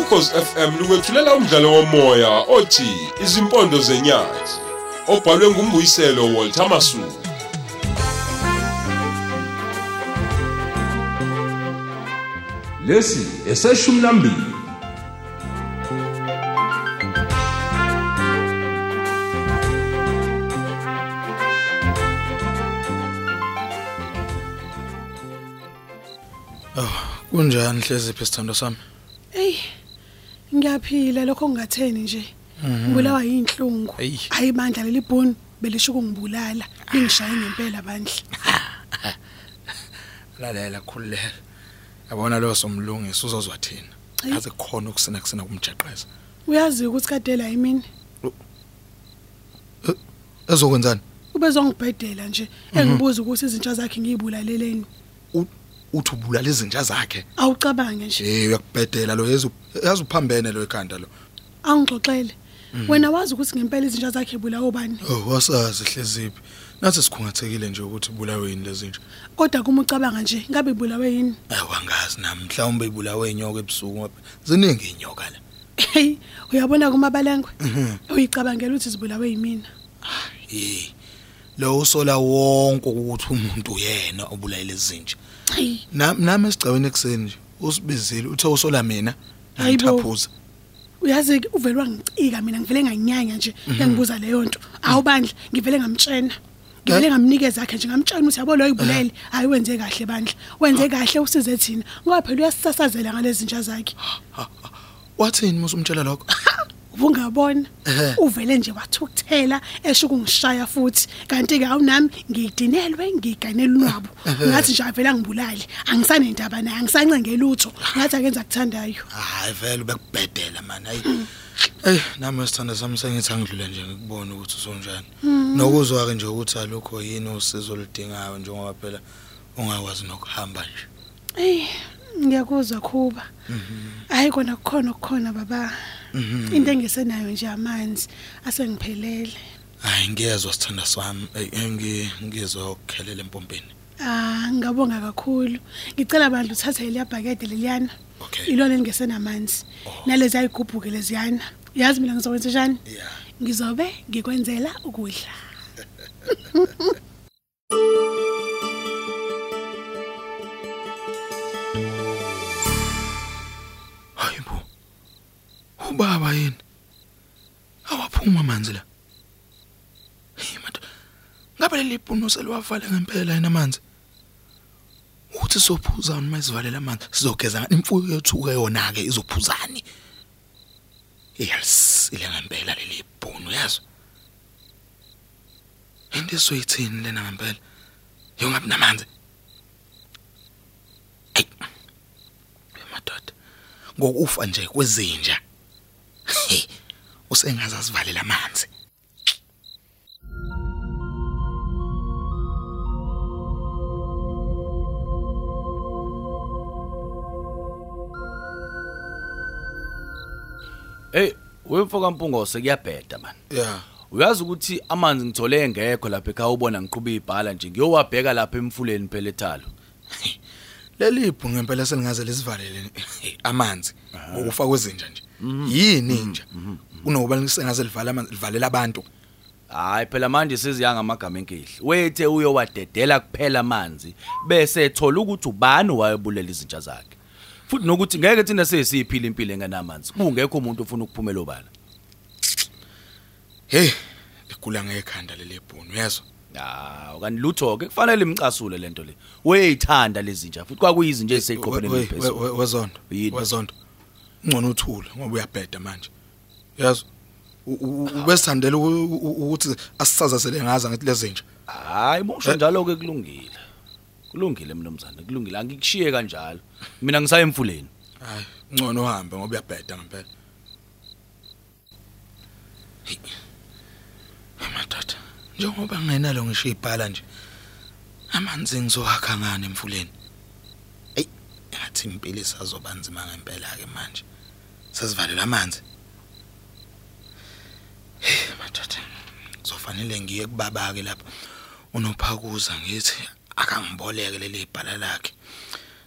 ukhozi FM lukwethulela umdlalo womoya othi izimpondo zenyathi obhalwe ngumbuyiselo Walter Masuku lesi eseshumi nambili. Kunjani hlezi phi sithando sami? Ey. Ngiyaphila lokho ngingatheni nje. Ngibulawa yinhlungu. Eyi. Hayi bandla leli bhunu belisho ukungibulala. Lingishaye ngempela bandla. Lalela khululeka. Yabona lo somlungisi uzozwa thina. Eyi. Aze khona ukusina kusina kumjeqeza. Uyazi ukuthi kadela yimini. Ezokwenzani? Ubezongibhedela nje engibuza ukuthi izinto zakhe ngiyibulaleleni. U- Uthi ubulala izinja zakhe. Awucabange nje. Eh uyakubhedela lo yezu yazi uphambene lo ekhanda lo. Angixoxele. Wena wazi ukuthi ngempela izinto zakhe ibulawa ubani? Oh wasazi hleziphi. Nathi sikhungathekile nje ukuthi ubulawe yini lezi nje. Kodwa kuma ucabanga nje ngabe ibulawe yini? Ayiwangazi nami mhlawumbe ibulawe inyoka ebusuku ngapha. Ziningi inyoka la. Hey, uyabona kumabalengwe? Uyicabangela ukuthi zibulawe yimina. Eh. Lo usola wonke ukuthi umuntu yena obulayile izinja. Hey, Nami nami esigcawini ekseni nje usibizile uthe usola mina Hayibo. ngithaphuza. uyazi uvelwa ngicika mina ngivele nganyanya nje engibuza leyo nto. Awubandla ngivele ngamtshena. Ngivele ngamnikeza akhe nje ngamtshena ukuthi yabo lo yibulele hayi wenze kahle bandla. Wenze kahle usize thina. Ngoba phela uyasisazela ngalezi zinja zakhe. Wathini musu umtshela lokho? Ungabona? Ehhe. uvele nje wathukuthela esho ukungishaya futhi. Kanti ke awunami ngidinelwe ngiganela unwabo. Ngathi nje avela ngibulali angisanendaba naye angisancengela utho ngathi akenza kuthandayo Hayi vele bekubhedela man. Hayi. Ey nami sithanda sami sengithi angidlule nje ngikubona ukuthi usonjani. Nokuzwa ke nje ukuthi alukho yini usizo oludingayo njengoba phela ungakwazi nokuhamba nje. Ey ngiyakuzwa khuba. Hayi kona kukhona okukhona baba. Into engisenayo nje amanzi asengiphelele Hayi ngiyezwa sithanda sami. Ey ngi ngizwa ukukhelela empompeni. ah ngabonga kakhulu ngicela bandla uthathe leliya bhakede leliyana Okay. ilona elingesenamanzi nalezi ayigubhuke leziyana yazi mina ngizokwenza njani Yeah. ngizobe ngikwenzela ukudla Ubaba yini? Awaphuma amanzi la. Hey manje. Ngabe leli bhunu seliwavale ngempela yena amanzi. Uthi sophuza uma isivalela amanzi sizogeza ngani imfuyo yethu ke yona ke izophuzani. Yes, ile ngempela leli bhunu yazo. Into soyithini lena ngempela? Yongabi namanzi. Hey. Madoda. ngokufa nje kwezinja Hey, usengaze asivalela amanzi Hey, wemfoka mpungo sekuyabheda man. yeah Uyazi ukuthi amanzi ngithole engekho lapha ekhaya ubona ngiqhuba ibhala nje ngiyowabheka lapha emfuleni phela ethalo. leli ibhu ngempela selingaze lisivalele amanzi ngokufa kwezinja nje yini nje kunokuba lisengaze livala amanzi livalela abantu Hayi phela manje siziyanga amagama enkihle. Wethe uyowadedela kuphela amanzi bese ethola ukuthi ubani wayebulela izinja zakhe. Futhi nokuthi ngeke thina sesiyiphila impilo engenamanzi. Kungekho umuntu ofuna ukuphumela obala. hey ligula ngekhanda leli ibhunu yezwa Ah, kanti lutho ke kufanele imcasule lento le. Weyithanda lezinja futhi kwakuyizinja eliphezulu. we- wezondo wezondo ngcono uthule ngoba uyabheda manje yezwa U- u- u- ubesithandela u- u- ukuthi asisazasele ngaza ngathi lezinja Hayi musho njalo ke kulungile. Kulungile mnumzane, kulungile. Angikushiye kanjalo. Mina ngisaye emfuleni. hayi ngcono uhambe ngoba uyabheda ngempela madoda njengoba ngingenalo ngisho ibhala nje amanzi ngizowakha ngani emfuleni ngathi impilo isazoba nzima ngempela ke manje sesivalela amanzi Hey, madoda Kuzofanele ngiye kubaba ke lapho. Unophakuza ngithi akangiboleke leli bhala lakhe.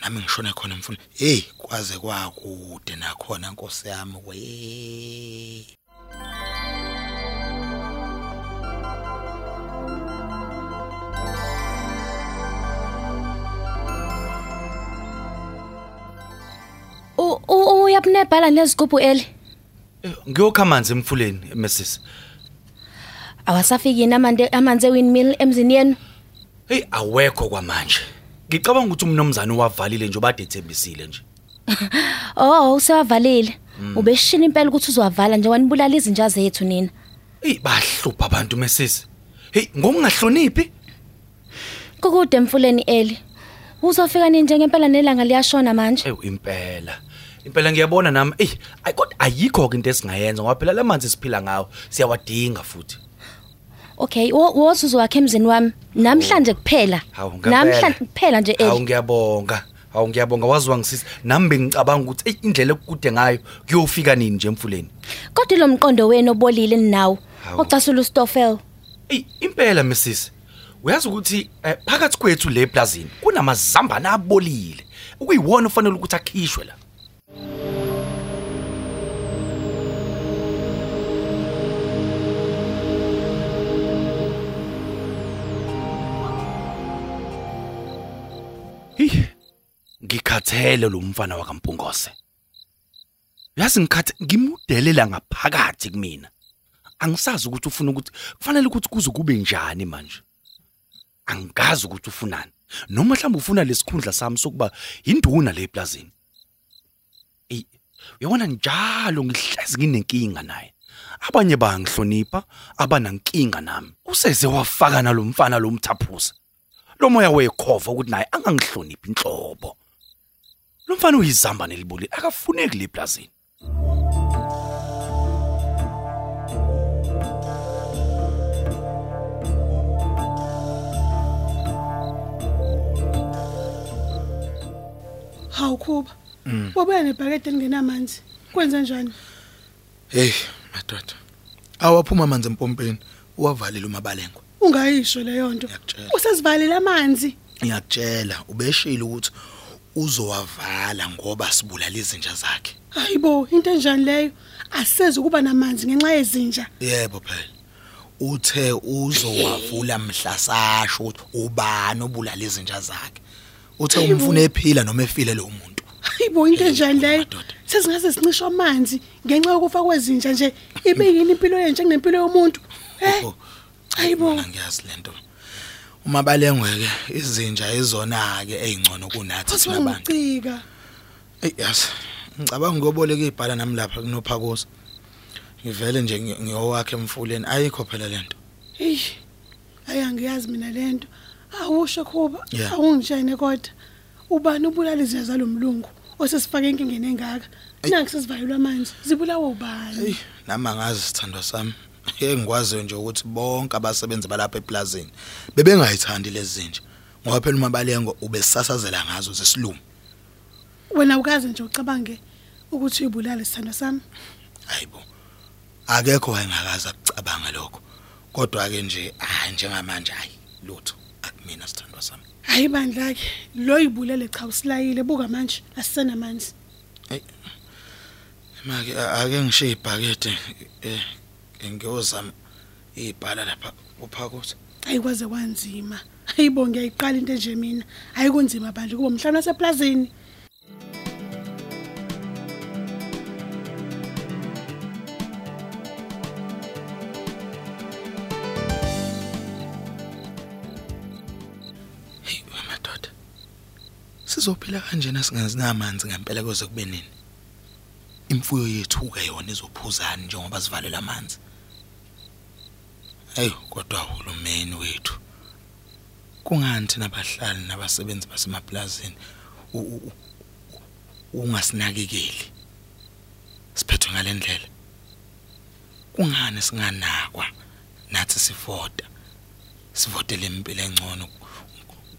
Nami ngishone khona mfuna. Hey, kwaze kwakude nakhona Nkosi yami we. U- uyabunebhala nezigubhu eli? Ngiyokha amanzi emfuleni Mrs awasafiki yini amande amanzi ewindmill emzini yenu? Hey awekho kwamanje. Ngicabanga ukuthi umnomzana uwavalile nje obade ethembisile nje. Oh usewavalile. Ubeshishina impela ukuthi uzowavala nje wanibulala izinja zethu nina. Hey bahlupha abantu Mrs hey ngokungahloniphi? Kukude emfuleni eli. Uzofika nini njengempela nelanga liyashona manje? Ewu impela. Impela ngiyabona nami, ey, kodwa ayikho ke into esingayenza ngoba phela lamanzi siphila ngawo, siyawadinga futhi. okay wo- wothi uzowakha emzini wami namhlanje kuphela Hawu, ngempela. namhlanje kuphela nje Hawu eli ngiyabonga. Hawu ngiyabonga waziwa ngisisi. Nami bengicabanga ukuthi indlela ekude ngayo kuyofika nini nje emfuleni. kodwa lo mqondo wenu obolile ninawo Hawu. ocasula ustofel Ey impela Mrs. Uyazi ukuthi eh, phakathi kwethu le plazini kunamazambana abolile. Ukuyiwona ufanele ukuthi akhishwe la. Ngikhathele lo mfana wakaMpungose. Yazi ngikhathe ngimudelela ngaphakathi kumina. Angisazi ukuthi ufuna ukuthi kufanele ukuthi kuze kube njani manje. Angazi ukuthi ufunani. Noma mhlawumbe ufuna lesikhundla sami sokuba induna le plazini. Ey, uyabona njalo ngihlezi nginenkinga naye. Abanye bangihlonipha, abanankinga nami. Useze wafaka nalomfana lomthaphuza. Lo moya wekhova ukuthi naye angangihloniphi inhlobo. Lo mfana uyizamba neliboli akafuneki le plazini. Hawu Khuba. Wabuya nebhakede elingenamanzi. Kwenze njani? Hey, madoda. Awaphuma amanzi empompeni, uwavalile umabalengo. Ungayisho leyo nto. Ngiyakutshela. Usezivalile amanzi. Ngiyakutshela, ubeshile ukuthi uzowavala ngoba sibulala izinja zakhe. Hayibo, into enjani leyo? Aseze ukuba namanzi ngenxa yezinja. Yebo phela. Uthe uzowavula mhla sasho ukuthi ubani obulala izinja zakhe. Uthe umfuna ephila noma efile lo muntu. Hayibo, into enjani leyo? madoda. Sesingase sincishwe amanzi ngenxa yokufa kwezinja nje. Ibe yini impilo yenje njenempilo yomuntu? Eh? Oh, Hayibo. Ngiyazi lento. Uma balengweke izinja izona ke ezingcono kunathi Kodwa thina abantu. ngicika. Ey yas. Ngicabanga ngoboleka ibhala nami lapha kunophakusa. Ngivele nje ngi- ngiyowakhe emfuleni ayikho phela lento. Hey. Ayangiyazi mina lento. Awusho Khuba. Yeah. Awungitshene kodwa. Ubani ubulala izinja zalomlungu? Osesifake inkingeni engaka. Nanku sesivalelwa amanzi. Zibulawa ubani? Ey nama ngazi sithandwa sami. Engikwaziyo nje ukuthi bonke abasebenzi balapha eplazini bebengayithandi lezi zinja. Ngoba phela uma balengo ubesasazela ngazo zesilungu. Wena ukaze nje ucabange ukuthi uyibulale sithando sami. Hayibo. Akekho wayengakaza kucabanga lokho. Kodwa ke nje hayi njengamanje hayi lutho akumina sithandwa sami. Hayi bandla ke lo yibulele cha usilayile buka manje asisenamanzi. Make a- ake ngishiye ibhakede eh ngiyozama ibhala lapha uphakuthi. Ayikwaze kwanzima. Hayibo ngiyayiqala into nje mina. Ayikunzima bandla kuba mhlawumbe naseplazini. Hey madoda. Sizophila kanjena singazi namanzi ngempela kuze kube nini? Imfuyo yethu ke yona izophuzana njengoba sivalela amanzi. Hey kodwa uhulumeni wethu. Kungani thina abahlali nabasebenzi basemaplazini ungasinakekeli? Siphethwe ngalendlela. Kungani singanakwa nathi sivota? Sivotele impilo engcono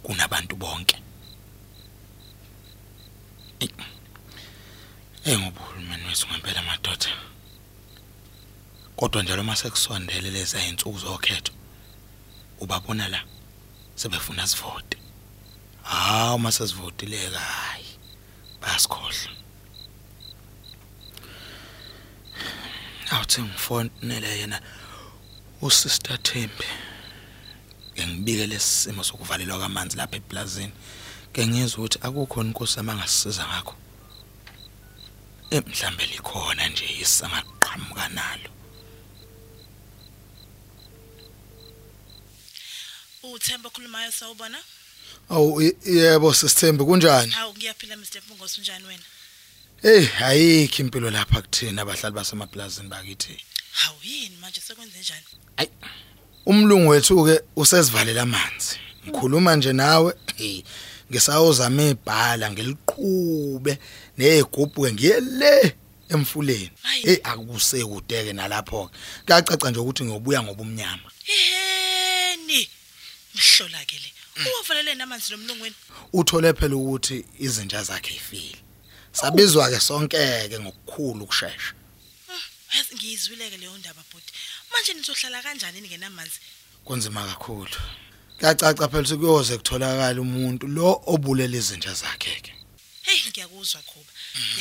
kunabantu bonke. Eh ngoba uhulumeni wethu ngempela madoda. kodwa njalo mase kusondele lezi ayinsuku zokhetho ubabona la sebefuna sivote hawu mase sivotile kayi bayasikhohle awuthi ngifonele yena usister Thembi. Ngibike lesimo sokuvalelwa kwamanzi lapha eplazini ke ngizwe ukuthi akukho inkosi amangasiza ngakho. Emhlambe likhona nje isangaqhamuka nalo uthemba okhulumayo sawubona? Awu ye- yebo sisithembe kunjani? Hawu ngiyaphila Mr Mpungos unjani wena? Hey ayikho impilo lapha kuthina abahlali basemaplazini bakithi. Hawu yini manje? Sekwenze njani? Umlungu wethu ke usesivalela amanzi. Ngikhuluma nje nawe. Hey ngisawuzama ibhala ngeliqhube nezigubhu ke ngiyele emfuleni. Hey akusekudeke nalapho kuyacaca nje ukuthi ngiyobuya ngobumnyama. Iheni mhlola ke le uwavalele namanzi lomlungweni uthole phela ukuthi izinja zakhe ifile sabizwa ke sonke ke ngokukhulu ukusheshsha yazi ngiyizwileke leyo ndaba bhuti. Manje nizohlala kanjani ningenamanzi kunzima kakhulu. Kuyacaca phela ukuthi kuyoze kutholakala umuntu lo obulela izinja zakhe ke. Hey ngiyakuzwa khoba.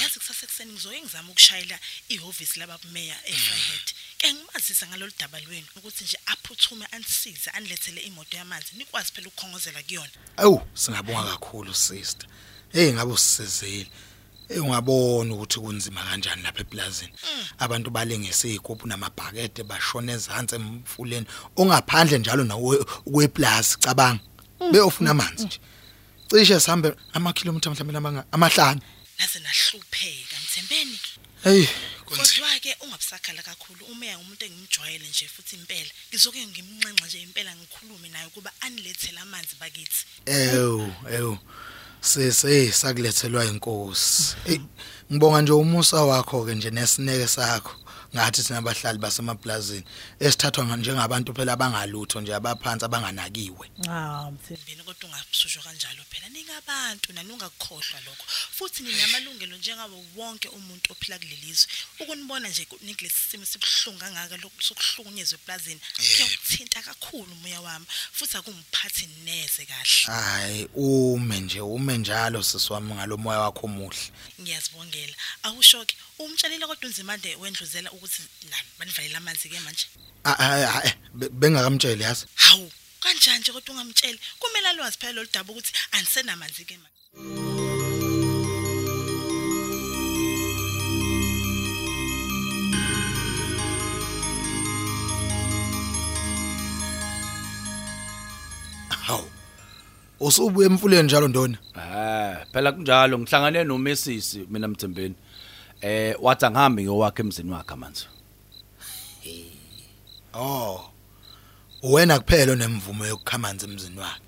Yazi kusasa ekseni ngizoye ngizama ukushayela ihhovisi lababumeya eFreehead ke ngimazisa ngalolu daba lwenu ukuthi nje aphuthume anisize anilethele imoto yamanzi nikwazi phela ukukhongozela kuyona. Awu singabonga kakhulu sister. Hey ngabe usisizile? hey ungabona ukuthi kunzima kanjani lapha eplazini abantu balengise izigubhu namabhakede bashona ezantsi emfuleni. Ongaphandle njalo nawe kweplaza cabanga. Beyofuna amanzi nje. Cishe sihambe amakhilomitha mhlawumbe namanga amahlanu. Naze nahlupheka mthembeni. Hey kodwa ke ungabusakhala kakhulu umeya umuntu engimjwayele nje futhi impela. Ngizoke ngimnxenxa nje impela ngikhulume naye kuba anilethele amanzi bakithi. Ewu ewu. Sese sakulethelwa inkosi. Hey ngibonga nje umusa wakho ke nje nesineke sakho. Ngathi sina abahlali basemaplazini esithathwa nga- njengabantu phela abangalutho nje abaphansi abanganakiwe. Ah mthembeni kodwa ungabusushwa kanjalo phela ningabantu nani ungakukhohlwa lokho. Futhi ninamalungelo njengawo wonke umuntu ophila kulelizwe ukunibona nje ku- nikulesi simo sibuhlungu kangaka lokhu sokuhlukunyezwa eplazini kuyakuthinta kakhulu umoya wami. Futhi akumphathi neze kahle. Hayi ume nje ume njalo sisiwami ngalomoya wakho omuhle. Ngiyazibongela. Awushoke umtshalile kodwa unzimande wendluzela ukuthi nani banivalela amanzi ke manje? Ah, ah, ah, be- bengakamtsheli yazi? Hawu kanjani nje kodwa ungamtsheli? Kumele alwazi phela lolu daba ukuthi anisenamanzi ke manje. Hawu usubuye emfuleni njalo ndona Eh, phela kunjalo. Ngihlangane noMesisi mina Mthembeni. Eh, wathi angihambe ngiyowakhe emzini wakhe manje. Oh. Wena kuphela onemvumo yokukhamanza emzini wakhe.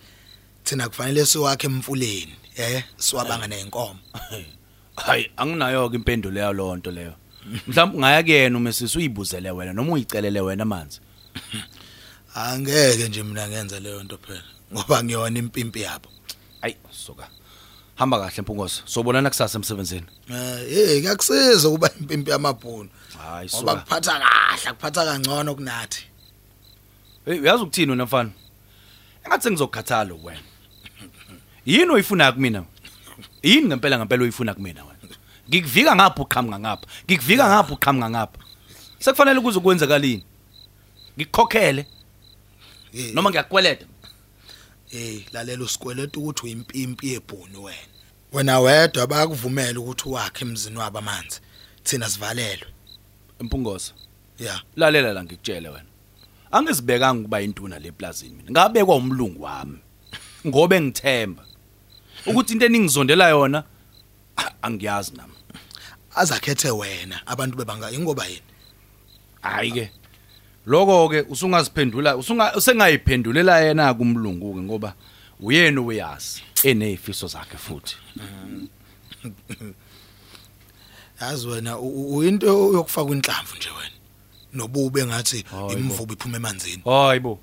Thina kufanele siwakhe emfuleni, eh, siwabanga nenkomo. Hayi, anginayo ke impendulo yayo lonto leyo. Mhlawumbe ngaya kuyena uMesisi uyibuzele wena noma uyicelele wena manje. Angeke nje mina ngenze leyo nto phela, ngoba ngiyona impimpi yabo. Ayi, soka. Hamba kahle Mpungoso. Sobonana kusasa emsebenzini. Eh, hey, kuyakusiza ukuba impimpi yamabhunu. Hayi, Ngoba soka. kuphatha kahle, kuphatha kangcono kunathi. Hey, uyazi ukuthini wena mfana? Engathi ngizokukhathala wena. Yini oyifuna kumina? Yini ngempela ngempela oyifuna kumina wena? Ngikuvika ngapha uqhamuka ngapha. Ngikuvika ngapha uqhamuka ngapha. Sekufanele ukuze kwenzakalini. Ngikukhokhele noma ngiyakweleta. Eh, lalela usikweleta ukuthi uyimpimpi yebhunu wena. Wena wedwa bayakuvumela ukuthi uwakhe emzini wabo amanzi. Thina sivalelwe. Mpungoso. Yeah. Lalela la ngikutshele wena. Angizibekanga ukuba intuna leplazini mina. Ngabekwa umlungu wami. Ngobe ngithemba ukuthi into eningizondela yona angiyazi nami. azakhethe wena abantu bebanga ingoba yini Hayi ke. Lokho ke usungaziphendula usunga usengayiphendulela yena kumlungu ke ngoba uyena uyazi enezifiso zakhe futhi. yazi wena uyinto yokufaka inhlamvu nje wena nobube ngathi imvubu iphuma emanzini Hayibo.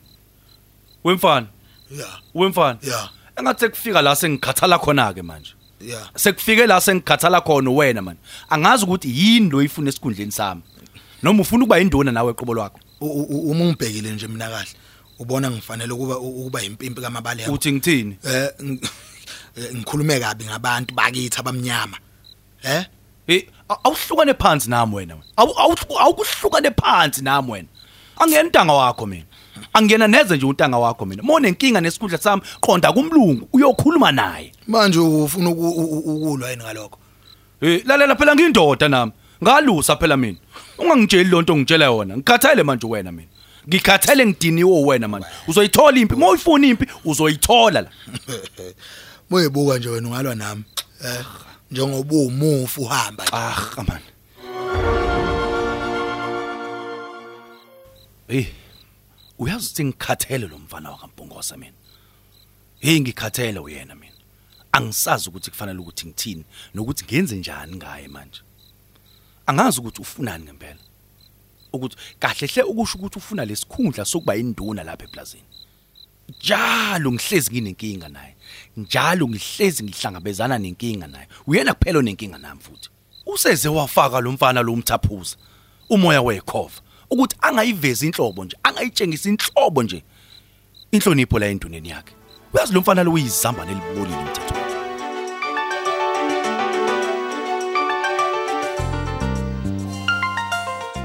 Wemfana, yeah wemfana. yeah Engathi kufika la sengikhathala khona ke manje. yeah Sekufike la sengikhathala khona wena man. Angazi ukuthi yini lo ifuna esikhundleni sami. Noma ufuna ukuba induna nawe eqobo lwakho uma ungibhekile nje mina kahle ubona ngifanele ukuba ukuba impimpi kamabale uthi ngithini eh eh, ngikhulume kabi ngabantu bakithi abamnyama eh Eh aw- awuhlukane phansi nami wena wena. Awu awu- awukuhlukane phansi nami wena. Angiyena intanga wakho mina. Angiyena neze nje untanga wakho mina. Mone inkinga nesikhundla sami qonda kumlungu uyokhuluma naye. manje ufuna ukulwa yini ngalokho Eh lalela phela ngiyindoda nami. Ngalusa phela mina. Ungangitsheli lonto ngitshela yona. Ngikhathele manje wena mina. Ngikhathele ngidiniwe wena manje. Uzoyithola impi. Moyifuna impi uzoyithola la. moyibuka nje wena ungalwa nami eh njengoba umufu uhamba. Ah man. Eh uyazi ukuthi ngikhathele lo mfana wakaMpongosa mina. Hey ngikhathele uyena mina. Angisazi ukuthi kufanele ukuthi ngithini nokuthi ngenze njani ngaye manje. Angazi ukuthi ufunani ngempela. Ukuthi kahle hle ukusho ukuthi ufuna lesikhundla sokuba induna lapha eplazini. Njalo ngihlezi nginenkinga naye. Njalo ngihlezi ngihlangabezana nenkinga naye. Uyena kuphela onenkinga nami futhi. Useze wafaka lo mfana lo mthaphuza. Umoya wekhova ukuthi angayivezi inhlobo nje, angayitshengisa inhlobo nje. Inhlonipho la enduneni yakhe. Uyazi lo mfana lo uyizamba nelibolile